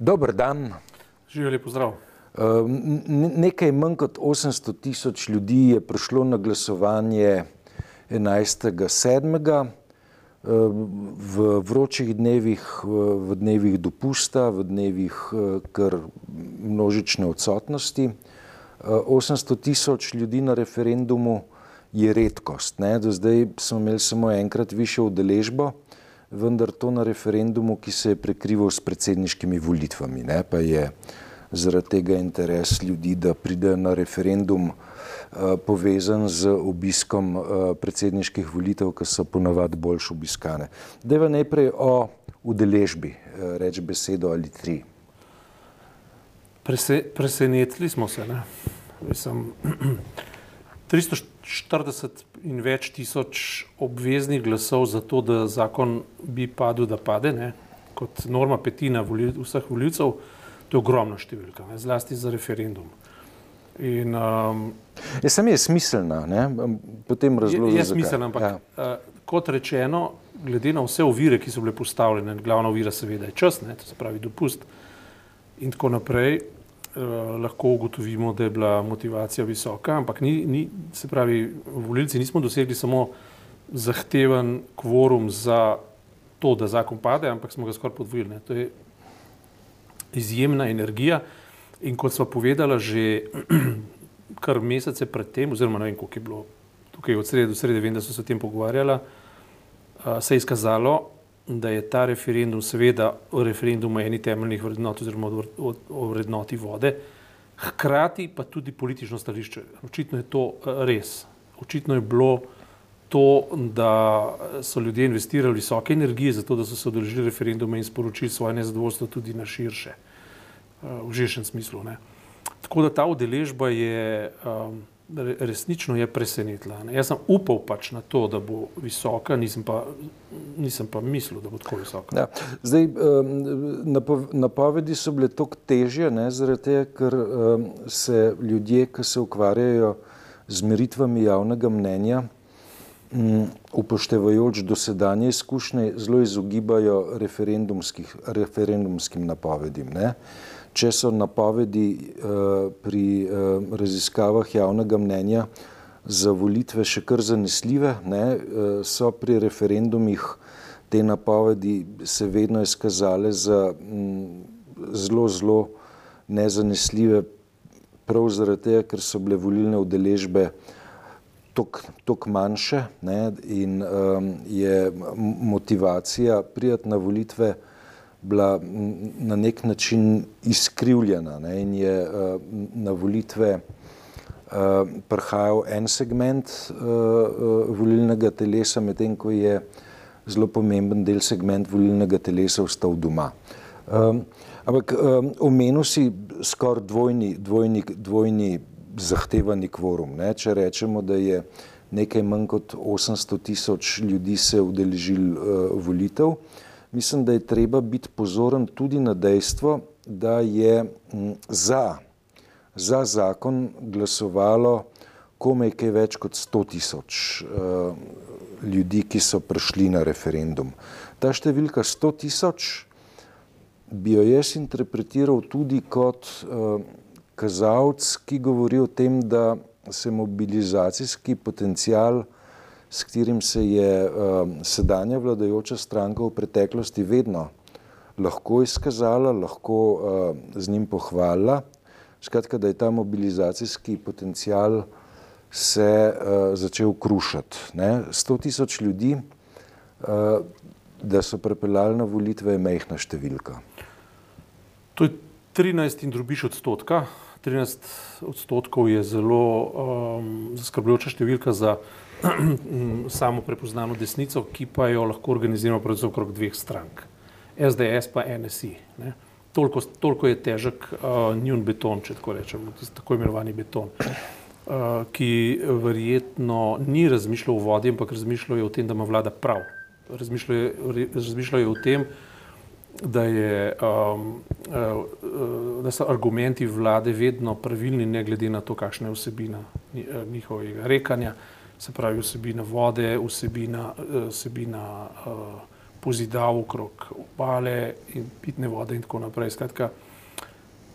Dober dan. Živijo lepo zdrav. Nekaj manj kot 800 tisoč ljudi je prišlo na glasovanje 11.7. v vročih dnevih, v dnevih dopusta, v dnevih kar množične odsotnosti. 800 tisoč ljudi na referendumu je redkost. Ne? Do zdaj smo imeli samo enkrat više udeležbo, vendar to na referendumu, ki se je prekrival s predsedniškimi volitvami. Ne? Pa je zaradi tega interes ljudi, da pridejo na referendum, povezan z obiskom predsedniških volitev, ki so ponavadi boljš obiskane. Dajva najprej o udeležbi reči besedo ali tri. Prese, presenetili smo se. Ne? Mislim, 340 in več tisoč obveznih glasov za to, da zakon bi padel, da pade, ne? kot norma petina volil, vseh voljivcev, to je ogromna številka, ne? zlasti za referendum. In, um, je sem je smiselna, ne? potem razložim. Je, je smiselna, ampak ja. uh, kot rečeno, glede na vse ovire, ki so bile postavljene, glavna ovira seveda je čas, ne? to se pravi dopust in tako naprej, lahko ugotovimo, da je bila motivacija visoka, ampak ni, ni, se pravi, volilci nismo dosegli samo zahteven kvorum za to, da zakon pade, ampak smo ga skoraj podvojili. To je izjemna energija in kot sva povedala že kar mesece predtem, oziroma ne vem, koliko je bilo tukaj od srede do srede, vem, da so se o tem pogovarjala, se je izkazalo, da je ta referendum seveda o referendumu eni temeljnih vrednot oziroma o, o vrednoti vode, hkrati pa tudi politično stališče. Očitno je to eh, res. Očitno je bilo to, da so ljudje investirali visoke energije za to, da so se odeležili referendume in sporočili svoje nezadovoljstvo tudi na širše, eh, v žešen smislu. Ne. Tako da ta udeležba je um, resnično je presenetila. Ne. Jaz sem upal pač na to, da bo visoka, nisem pa, nisem pa mislil, da bo tako visoka. Ja. Zdaj, napovedi so bile toliko težje, ne, zaradi tega, ker se ljudje, ki se ukvarjajo z meritvami javnega mnenja, upoštevajoč dosedanje izkušnje, zelo izogibajo referendumskim napovedim. Ne če so napovedi uh, pri uh, raziskavah javnega mnenja za volitve še kar zanesljive, ne, uh, so pri referendumih te napovedi se vedno izkazale za m, zelo, zelo nezanesljive, prav zaradi tega, ker so bile volilne udeležbe toliko manjše ne, in um, je motivacija prijeti na volitve bila na nek način izkrivljena ne, in je uh, na volitve uh, prihajal en segment uh, uh, volilnega telesa, medtem ko je zelo pomemben del segment volilnega telesa ostal doma. Um, ampak um, omenil si skoraj dvojni, dvojni, dvojni zahtevani kvorum. Ne, če rečemo, da je nekaj manj kot 800 tisoč ljudi se udeležil uh, volitev, mislim, da je treba biti pozoren tudi na dejstvo, da je za, za zakon glasovalo komaj kaj več kot 100 tisoč uh, ljudi, ki so prišli na referendum. Ta številka 100 tisoč bi jo jaz interpretiral tudi kot uh, kazalec, ki govori o tem, da se mobilizacijski potencial s katerim se je uh, sedanja vladajoča stranka v preteklosti vedno lahko izkazala, lahko uh, z njim pohvalila. Skratka, da je ta mobilizacijski potencial se uh, začel krušati. Ne? 100 tisoč ljudi, uh, da so prepeljali na volitve, je mehna številka. To je 13 in drubiš odstotka. 13 odstotkov je zelo um, zaskrbljujoča številka za samo prepoznano desnico, ki pa jo lahko organiziramo predvsem okrog dveh strank, SDS pa NSI. Ne. Toliko, toliko je težek uh, njun beton, če tako rečemo, tako imenovani beton, uh, ki verjetno ni razmišljal o vodi, ampak razmišljal je o tem, da ima vlada prav. Razmišljal je o tem, da, je, um, uh, da so argumenti vlade vedno pravilni, ne glede na to, kakšna je vsebina njihovega rekanja se pravi vsebina vode, vsebina, vsebina uh, pozidav okrog obale in pitne vode in tako naprej. Skratka,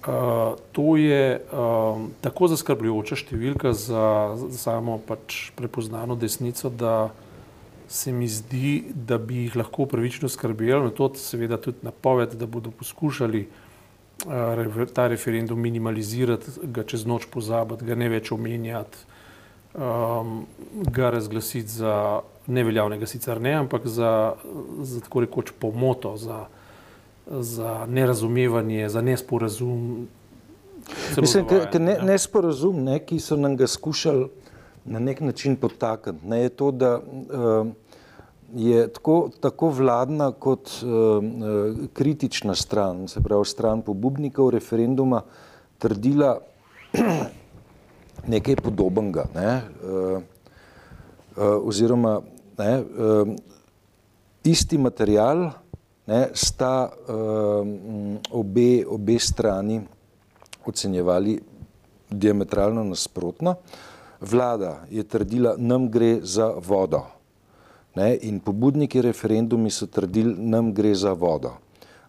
Uh, to je um, tako zaskrbljujoča številka za, za samo pač prepoznano desnico, da se mi zdi, da bi jih lahko pravično skrbeli. Na to seveda tudi napoved, da bodo poskušali uh, ta referendum minimalizirati, ga čez noč pozabiti, ga ne več omenjati, um, ga razglasiti za neveljavnega, sicer ne, ampak za, za tako rekoč pomoto. Za, za nerazumevanje, za nesporazum. Mislim, da ne, nesporazum, ne, ki so nam ga skušali na nek način potakniti, ne, je to, da uh, je tako, tako vladna kot uh, kritična stran, se pravi stran pobudnikov referenduma, trdila nekaj podobnega. Ne, uh, uh, oziroma ne, uh, isti material ne, sta um, obe, obe strani ocenjevali diametralno nasprotno. Vlada je trdila, nam gre za vodo. Ne, in pobudniki referendumi so trdili, nam gre za vodo.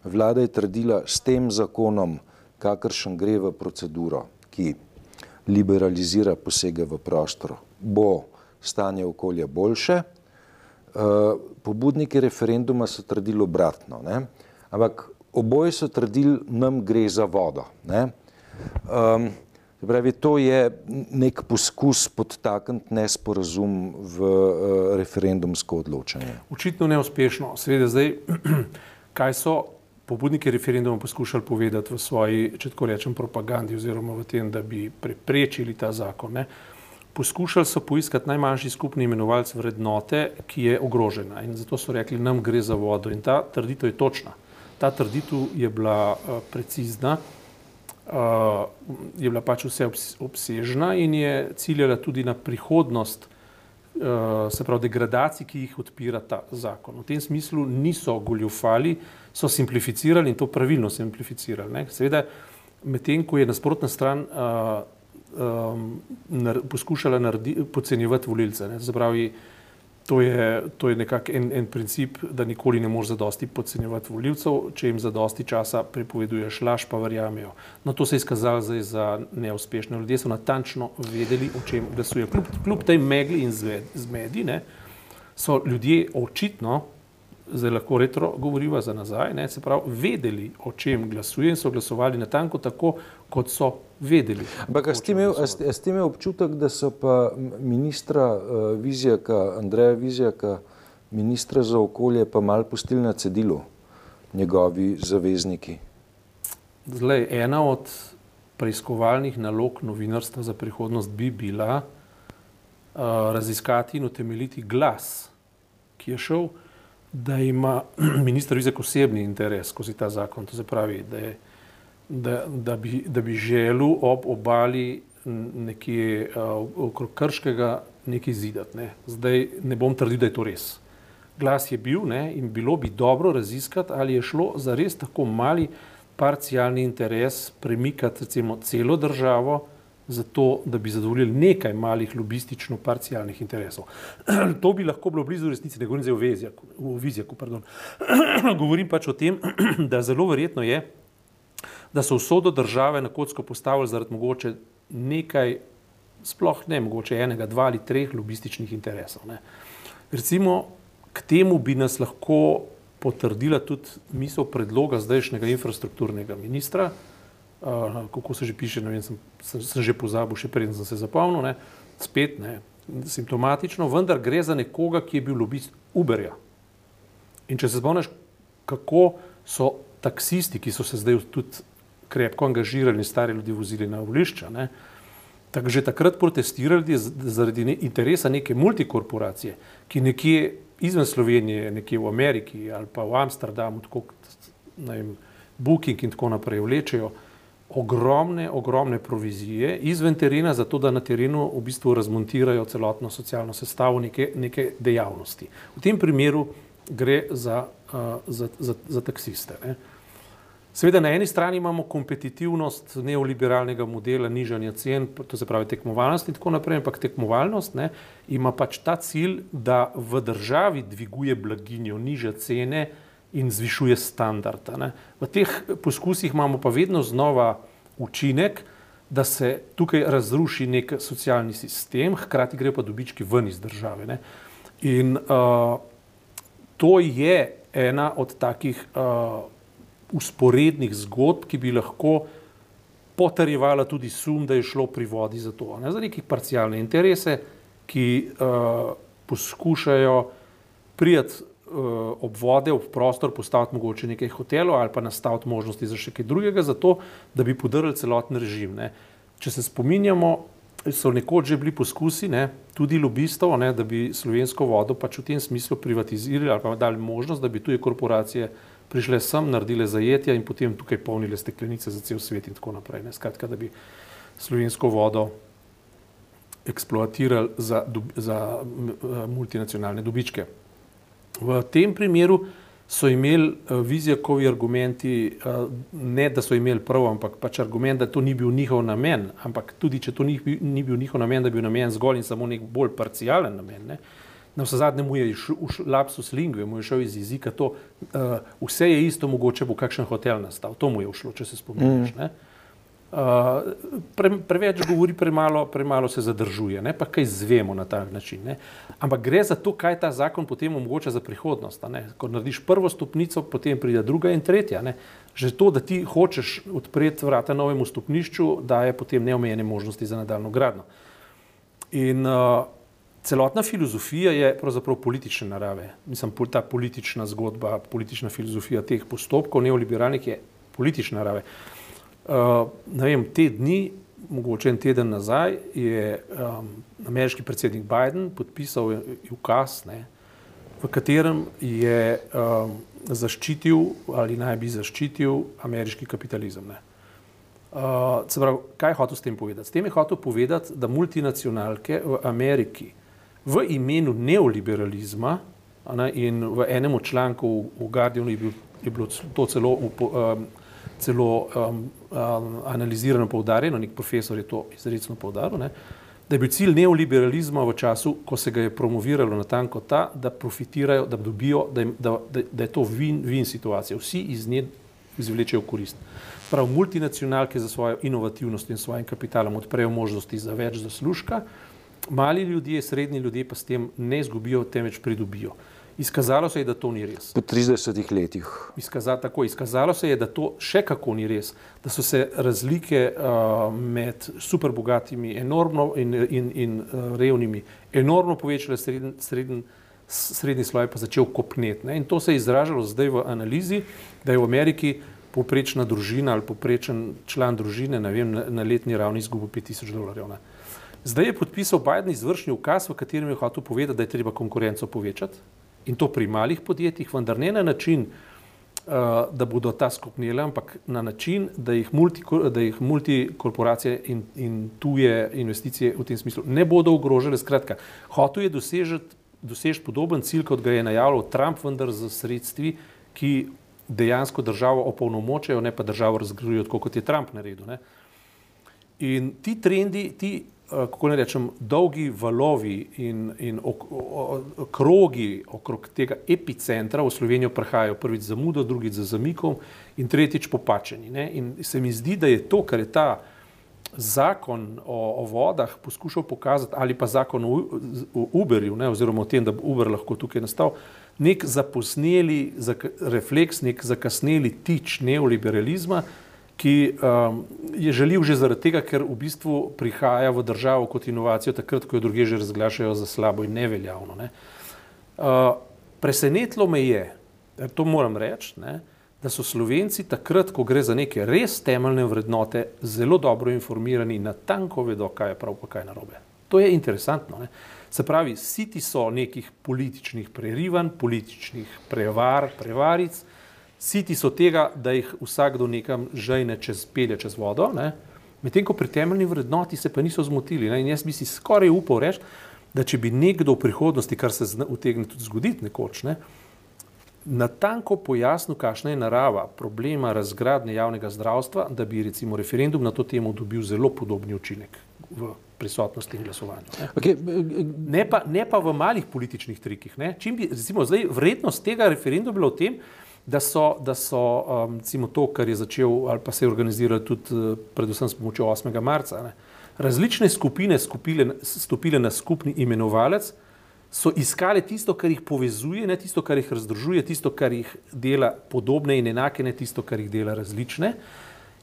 Vlada je trdila, s tem zakonom, kakršen gre v proceduro, ki liberalizira posege v prostor, bo stanje okolja boljše. Uh, pobudniki referenduma so trdili obratno, ne? ampak oboje so trdili, nam gre za vodo. Um, pravi, to je nek poskus podtakniti nesporazum v uh, referendumsko odločanje. Očitno neuspešno. Seveda zdaj, kaj so pobudniki referenduma poskušali povedati v svoji, če tako rečem, propagandi oziroma v tem, da bi preprečili ta zakon. Ne? Poskušali so poiskati najmanjši skupni imenovalec vrednote, ki je ogrožena in zato so rekli, nam gre za vodo in ta trditev je točna. Ta trditev je bila uh, precizna, uh, je bila pač vse obsežna in je ciljala tudi na prihodnost, uh, se pravi degradacij, ki jih odpira ta zakon. V tem smislu niso goljufali, so simplificirali in to pravilno simplificirali. Ne? Seveda, medtem ko je nasprotna stran uh, um, nar, poskušala naredi, podcenjevati volilce. Zapravi, to je, to je nekako en, en princip, da nikoli ne moreš zadosti podcenjevati volilcev, če jim zadosti časa prepoveduješ laž, pa verjamejo. No, to se je izkazalo zdaj za neuspešne. Ljudje so natančno vedeli, o čem glasujejo. Kljub, kljub tej megli in zmedi, ne, so ljudje očitno, zdaj lahko retro govoriva za nazaj, ne, se pravi, vedeli, o čem glasujejo in so glasovali natanko tako, kot so vedeli. Ampak ste imeli občutek, da so pa ministra uh, Vizjaka, Andreja Vizjaka, ministra za okolje, pa mal pustili na cedilu njegovi zavezniki? Zlej, ena od preiskovalnih nalog novinarstva za prihodnost bi bila uh, raziskati in utemeljiti glas, ki je šel, da ima ministr Vizjak osebni interes skozi ta zakon. To se pravi, da je da, da, bi, da bi želel ob obali nekje uh, okrog Krškega nekaj zidati. Ne. Zdaj ne bom trdil, da je to res. Glas je bil ne, in bilo bi dobro raziskati, ali je šlo za res tako mali parcialni interes premikati recimo celo državo, zato da bi zadovoljili nekaj malih lobistično parcialnih interesov. to bi lahko bilo blizu resnici, ne govorim zdaj o Vizjaku, o Vizjaku pardon. govorim pač o tem, da zelo verjetno je, da so vso države na kocko postavili zaradi mogoče nekaj, sploh ne mogoče enega, dva ali treh lobističnih interesov. Ne. Recimo, k temu bi nas lahko potrdila tudi misel predloga zdajšnjega infrastrukturnega ministra, uh, kako se že piše, ne vem, sem, sem, sem že pozabil, še preden sem se zapomnil, ne, spet ne, simptomatično, vendar gre za nekoga, ki je bil lobist Uberja. In če se spomniš, kako so taksisti, ki so se zdaj tudi krepko angažirali in stari ljudi vozili na volišča. Tako že takrat protestirali zaradi ne, interesa neke multikorporacije, ki nekje izven Slovenije, nekje v Ameriki ali pa v Amsterdamu, tako vem, Booking in tako naprej vlečejo ogromne, ogromne provizije izven terena, zato da na terenu v bistvu razmontirajo celotno socialno sestavo neke, neke dejavnosti. V tem primeru gre za, uh, za, za, za taksiste. Ne. Seveda, na eni strani imamo kompetitivnost neoliberalnega modela nižanja cen, to se pravi tekmovalnost in tako naprej, ampak tekmovalnost ne, ima pač ta cilj, da v državi dviguje blaginjo, niža cene in zvišuje standard. V teh poskusih imamo pa vedno znova učinek, da se tukaj razruši nek socialni sistem, hkrati gre pa dobički ven iz države. Ne. In uh, to je ena od takih uh, usporednih zgodb, ki bi lahko potrjevala tudi sum, da je šlo pri vodi za to. Ne? Za nekih parcialne interese, ki uh, poskušajo prijeti uh, ob vode, ob prostor, postaviti mogoče nekaj hotelov ali pa nastaviti možnosti za še kaj drugega, zato da bi podrli celoten režim. Ne? Če se spominjamo, so nekoč že bili poskusi, ne, tudi lobistov, ne, da bi slovensko vodo pač v tem smislu privatizirali ali pa dali možnost, da bi tuje korporacije prišle sem, naredile zajetja in potem tukaj polnile steklenice za cel svet in tako naprej. Ne? Skratka, da bi slovensko vodo eksploatirali za, za multinacionalne dobičke. V tem primeru so imeli Vizijakovi argumenti, ne da so imeli prav, ampak pač argument, da to ni bil njihov namen, ampak tudi če to ni, ni bil njihov namen, da bi bil namen zgolj in samo nek bolj parcialen namen. Ne? na vse zadnje mu je šel lapsus lingve, mu je šel iz jezika to, uh, vse je isto, mogoče bo kakšen hotel nastal, to mu je všlo, če se spomniš. Mm. Uh, pre, preveč govori, premalo, premalo se zadržuje, ne? pa kaj zvemo na ta način. Ne? Ampak gre za to, kaj ta zakon potem omogoča za prihodnost. Ko narediš prvo stopnico, potem pride druga in tretja. Ne? Že to, da ti hočeš odpreti vrata novemu stopnišču, daje potem neomejene možnosti za nadaljno gradno. In uh, celotna filozofija je pravzaprav politične narave. Mislim, ta politična zgodba, politična filozofija teh postopkov neoliberalnih je politične narave. Uh, vem, te dni, mogoče en teden nazaj, je um, ameriški predsednik Biden podpisal ukaz, ne, v katerem je um, zaščitil ali naj bi zaščitil ameriški kapitalizem. Uh, pravi, kaj je hotel s tem povedati? S tem je hotel povedati, da multinacionalke v Ameriki v imenu neoliberalizma ne, in v enem članku v Guardianu je, bil, je bilo to celo, um, celo um, um, analizirano, poudarjeno, nek profesor je to izredno poudaril, ne, da je bil cilj neoliberalizma v času, ko se ga je promoviralo na tanko ta, da profitirajo, da dobijo, da je, da, da, da je to win-win situacija. Vsi iz nje izvlečejo korist. Prav multinacionalke za svojo inovativnost in svojim kapitalom odprejo možnosti za več zaslužka, mali ljudje, srednji ljudje pa s tem ne izgubijo, temveč pridobijo. Izkazalo se je, da to ni res. Po 30 letih. Izkaza, tako, izkazalo se je, da to še kako ni res, da so se razlike uh, med superbogatimi enormno in, in, in uh, revnimi enormno povečale, srednji, srednji, srednji sloj pa začel kopneti. In to se je izražalo zdaj v analizi, da je v Ameriki poprečna družina ali poprečen član družine vem, na, na letni ravni izgubil 5000 dolarjev. Ne. Zdaj je podpisal Biden izvršni ukaz, v katerem je hotel povedati, da je treba konkurenco povečati in to pri malih podjetjih, vendar ne na način, uh, da bodo ta skupnile, ampak na način, da jih, multi, da jih multikorporacije in, in tuje investicije v tem smislu ne bodo ogrožile. Skratka, hotel je dosežeti, dosežeti podoben cilj, kot ga je najavil Trump, vendar z sredstvi, ki dejansko državo opolnomočajo, ne pa državo razgrujo, kot je Trump naredil. Ne. In ti trendi, ti Eh, kako ne rečem, dolgi valovi in, in ok, o, o, krogi okrog tega epicentra v Slovenijo prihajajo prvič za mudo, drugič za zamikom in tretjič popačeni. Ne? In se mi zdi, da je to, kar je ta zakon o, o vodah poskušal pokazati, ali pa zakon o, o Uberju, ne? oziroma o tem, da bo Uber lahko tukaj nastal, nek zaposneli zak, refleks, nek zakasneli tič neoliberalizma, ki um, je žaljiv že zaradi tega, ker v bistvu prihaja v državo kot inovacijo takrat, ko jo druge že razglašajo za slabo in neveljavno. Ne. Uh, presenetilo me je, to moram reči, ne, da so Slovenci takrat, ko gre za neke res temeljne vrednote, zelo dobro informirani in natanko vedo, kaj je prav, pa kaj je narobe. To je interesantno. Ne. Se pravi, siti so nekih političnih prerivanj, političnih prevar, prevaric, siti so tega, da jih vsakdo nekam žejne čez pelje čez vodo, medtem ko pri temeljni vrednoti se pa niso zmotili. Ne? In jaz bi si skoraj upal reči, da če bi nekdo v prihodnosti, kar se utegne tudi zgoditi nekoč, ne? natanko pojasnil, kakšna je narava problema razgradnje javnega zdravstva, da bi recimo referendum na to temo dobil zelo podobni učinek v prisotnosti in glasovanju. Ne, Okay, ne, pa, ne pa v malih političnih trikih. Ne. Čim bi, recimo, zdaj vrednost tega referenduma bila v tem, da so, da so um, recimo to, kar je začel ali pa se je organiziral tudi uh, predvsem s pomočjo 8. marca, ne, različne skupine skupile, stopile na skupni imenovalec, so iskali tisto, kar jih povezuje, ne tisto, kar jih razdružuje, tisto, kar jih dela podobne in enake, ne tisto, kar jih dela različne.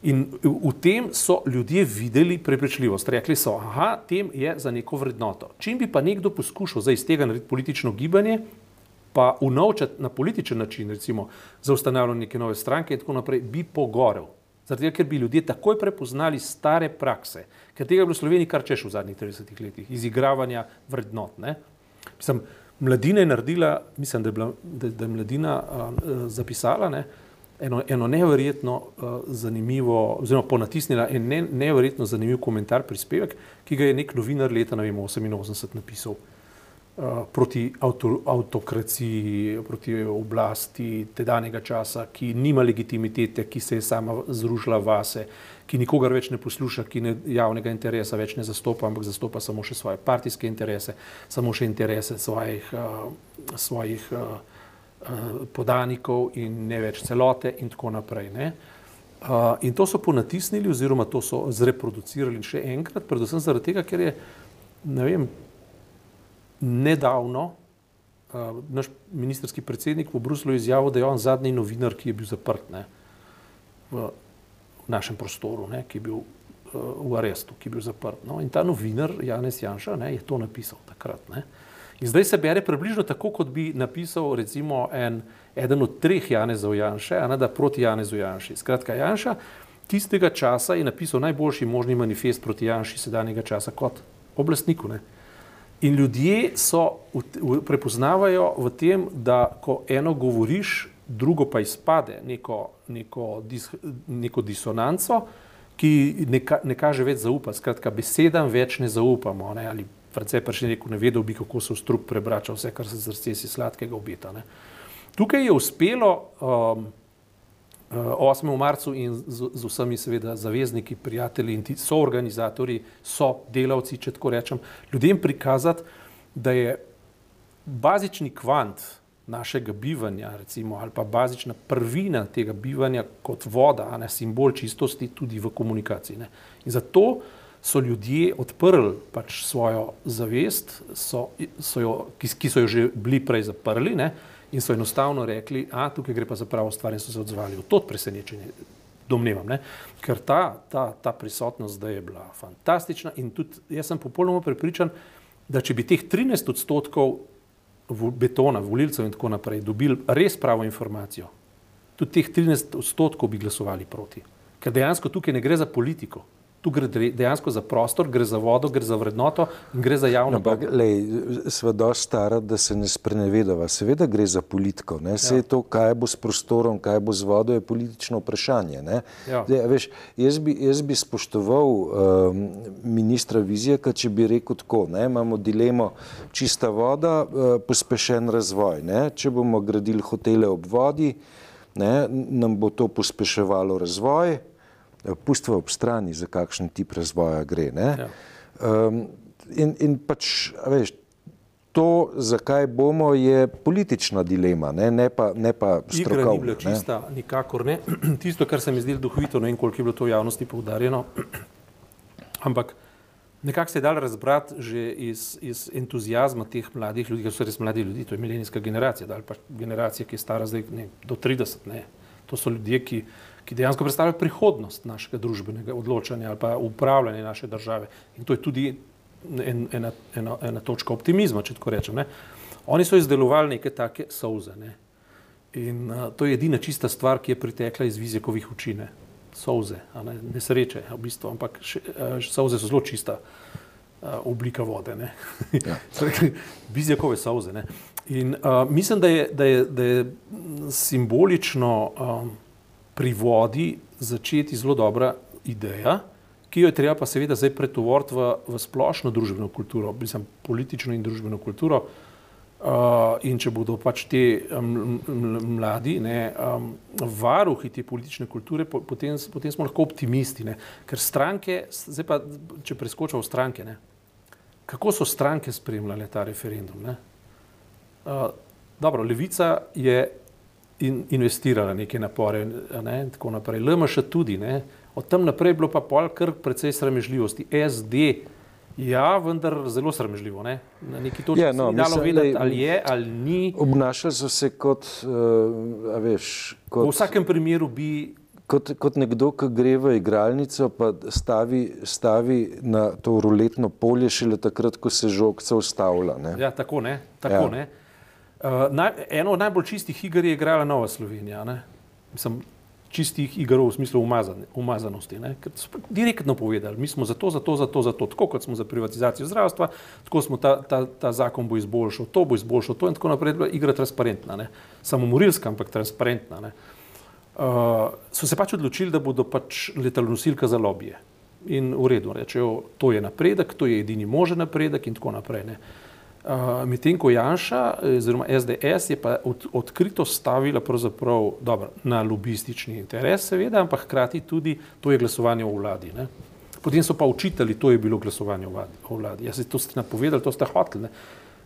In v tem so ljudje videli prepričljivost. Rekli so, da tem je za neko vrednoto. Čim bi pa nekdo poskušal iz tega narediti politično gibanje, pa unovčati na političen način, recimo za ustanavljanje neke nove stranke in tako naprej, bi pogorel. Zato, ker bi ljudje takoj prepoznali stare prakse, ker tega je bilo v Sloveniji kar češ v zadnjih 30 letih, izigravanja vrednot. Ne? Mislim, mladina je naredila, mislim, da je, bila, da, da je mladina uh, zapisala ne, eno, eno neverjetno uh, zanimivo, oziroma ponatisnila en ne, neverjetno zanimiv komentar, prispevek, ki ga je nek novinar leta vem, 88 napisal proti avto, avtokraciji, proti oblasti tedanjega časa, ki nima legitimitete, ki se je sama zrušila vase, ki nikogar več ne posluša, ki ne, javnega interesa več ne zastopa, ampak zastopa samo še svoje partijske interese, samo še interese svojih, uh, svojih uh, podanikov in ne več celote in tako naprej. Ne? Uh, in to so ponatisnili, oziroma to so zreproducirali še enkrat, predvsem zaradi tega, ker je ne vem, nedavno uh, naš ministerski predsednik v Bruslu izjavil, da je on zadnji novinar, ki je bil zaprt ne, v, v našem prostoru, ne, ki je bil uh, v arestu, ki je bil zaprt. No, in ta novinar, Janez Janša, ne, je to napisal takrat. Ne. In zdaj se bere približno tako, kot bi napisal recimo en, eden od treh Janezov Janša, a ne da proti Janezu Janši. Skratka, Janša tistega časa je napisal najboljši možni manifest proti Janši sedanjega časa kot oblastniku. Ne. In ljudje so, v, v, prepoznavajo v tem, da ko eno govoriš, drugo pa izpade neko, neko, dis, neko disonanco, ki ne, ka, ne kaže več zaupati. Skratka, besedam več ne zaupamo. Ne? Ali France pa še neko ne vedel bi, kako se v strup prebrača vse, kar se z recesi sladkega obeta. Ne? Tukaj je uspelo um, 8. marcu in z, z vsemi seveda zavezniki, prijatelji in ti so organizatori, so delavci, če tako rečem, ljudem prikazati, da je bazični kvant našega bivanja, recimo, ali pa bazična prvina tega bivanja kot voda, ne simbol čistosti tudi v komunikaciji. Ne. In zato so ljudje odprli pač svojo zavest, so, so jo, ki, ki so jo že bili prej zaprli, ne, in so enostavno rekli, da tukaj gre pa za pravo stvar in so se odzvali. To presenečenje domnevam, ne? ker ta, ta, ta prisotnost zdaj je bila fantastična in tudi jaz sem popolnoma prepričan, da če bi teh 13 odstotkov betona, volilcev in tako naprej dobili res pravo informacijo, tudi teh 13 odstotkov bi glasovali proti. Ker dejansko tukaj ne gre za politiko, Tu gre dejansko za prostor, gre za vodo, gre za vrednoto in gre za javno dobro. Sva dosti stara, da se ne sprenevedava. Seveda gre za politiko. Vse ja. to, kaj bo s prostorom, kaj bo z vodo, je politično vprašanje. Ja. Dej, veš, jaz, bi, jaz bi spoštoval um, ministra Vizijaka, če bi rekel tako. Ne? Imamo dilemo čista voda, uh, pospešen razvoj. Ne? Če bomo gradili hotele ob vodi, ne? nam bo to pospeševalo razvoj pustva ob strani, za kakšen tip razvoja gre. Ja. Um, in, in pač, veš, to, zakaj bomo, je politična dilema, ne, ne pa, ne pa strokovna. Igra ni bila čista, ne. nikakor ne. Tisto, kar se mi zdi duhovito, ne vem, koliko je bilo to v javnosti poudarjeno, ampak nekako se je dal razbrati že iz, iz entuzijazma teh mladih ljudi, ker so res mladi ljudi, to je milenijska generacija, ali pa generacija, ki je stara zdaj ne, do 30. Ne. To so ljudje, ki ki dejansko predstavljajo prihodnost našega družbenega odločanja ali pa upravljanja naše države. In to je tudi en, ena, ena, ena točka optimizma, če tako rečem. Ne. Oni so izdelovali neke take solze. Ne. In uh, to je edina čista stvar, ki je pritekla iz vizikovih učine. Solze, ne, ne sreče, v bistvu, ampak še, uh, solze so zelo čista uh, oblika vode. Ja. Vizjakove solze. Ne. In uh, mislim, da je, da je, da je simbolično. Um, pri vodi začeti zelo dobra ideja, ki jo je treba pa seveda zdaj pretovoriti v, v splošno družbeno kulturo, mislim, politično in družbeno kulturo. Uh, in če bodo pač ti um, mladi ne, um, varuhi te politične kulture, po, potem, potem smo lahko optimisti. Ne. Ker stranke, zdaj pa če preskočimo v stranke, ne, kako so stranke spremljale ta referendum? Ne? Uh, dobro, levica je in, investirala neke napore ne, in tako naprej. LMŠ tudi, ne. od tam naprej je bilo pa pol kar precej sramežljivosti. SD Ja, vendar zelo sramežljivo. Ne? Na neki točki ja, no, ni dalo vedeti, ali je ali ni. Obnašali so se kot, uh, veš, kot. V vsakem primeru bi. Kot, kot nekdo, ki gre v igralnico, pa stavi, stavi na to ruletno polje, šele takrat, ko se žogca ustavlja. Ja, tako ne. Tako, ja. ne. Uh, naj, eno od najbolj čistih iger je igrala Nova Slovenija. Mislim, čistih iger v smislu umazan, umazanosti. Ne? Ker so direktno povedali, mi smo za to, za to, za to, za to, tako kot smo za privatizacijo zdravstva, tako smo ta, ta, ta zakon bo izboljšal, to bo izboljšal, to in tako naprej. Igra transparentna, ne? samo morilska, ampak transparentna. Uh, so se pač odločili, da bodo pač letalonosilka za lobije. In v redu, rečejo, to je napredek, to je edini možen napredek in tako naprej. Ne? Uh, Medtem ko Janša, oziroma SDS, je pa od, odkrito stavila dobro, na lobistični interes, seveda, ampak hkrati tudi to je glasovanje v vladi. Ne. Potem so pa učitali, to je bilo glasovanje v vladi. Jaz se to ste napovedali, to ste hoteli.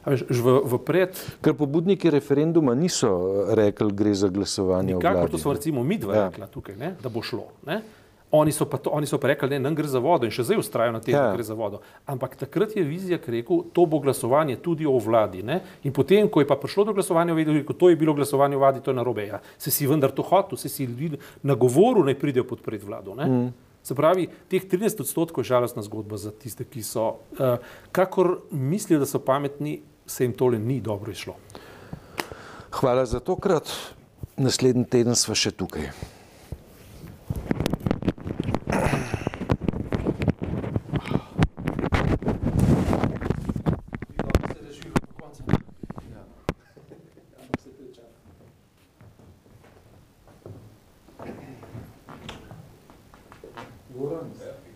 V, v pred... Ker pobudniki referenduma niso rekli, gre za glasovanje Nikakor, vladi. To smo recimo mi dva ja. rekla tukaj, ne, da bo šlo. Ne. Oni so, to, oni so pa rekli, da nam gre za vodo in še zdaj ustrajajo na tem, da ja. gre za vodo. Ampak takrat je vizija rekel, to bo glasovanje tudi o vladi. Ne? In potem, ko je pa prišlo do glasovanja, vedel, da to je bilo glasovanje o vladi, to je narobe. Ja. Se si vendar to hotel, se si na govoru naj pridejo podpreti vlado. Mm. Se pravi, teh 13 odstotkov je žalostna zgodba za tiste, ki so, uh, kakor mislijo, da so pametni, se jim tole ni dobro išlo. Hvala za tokrat. Naslednji teden smo še tukaj. Goran. Ja.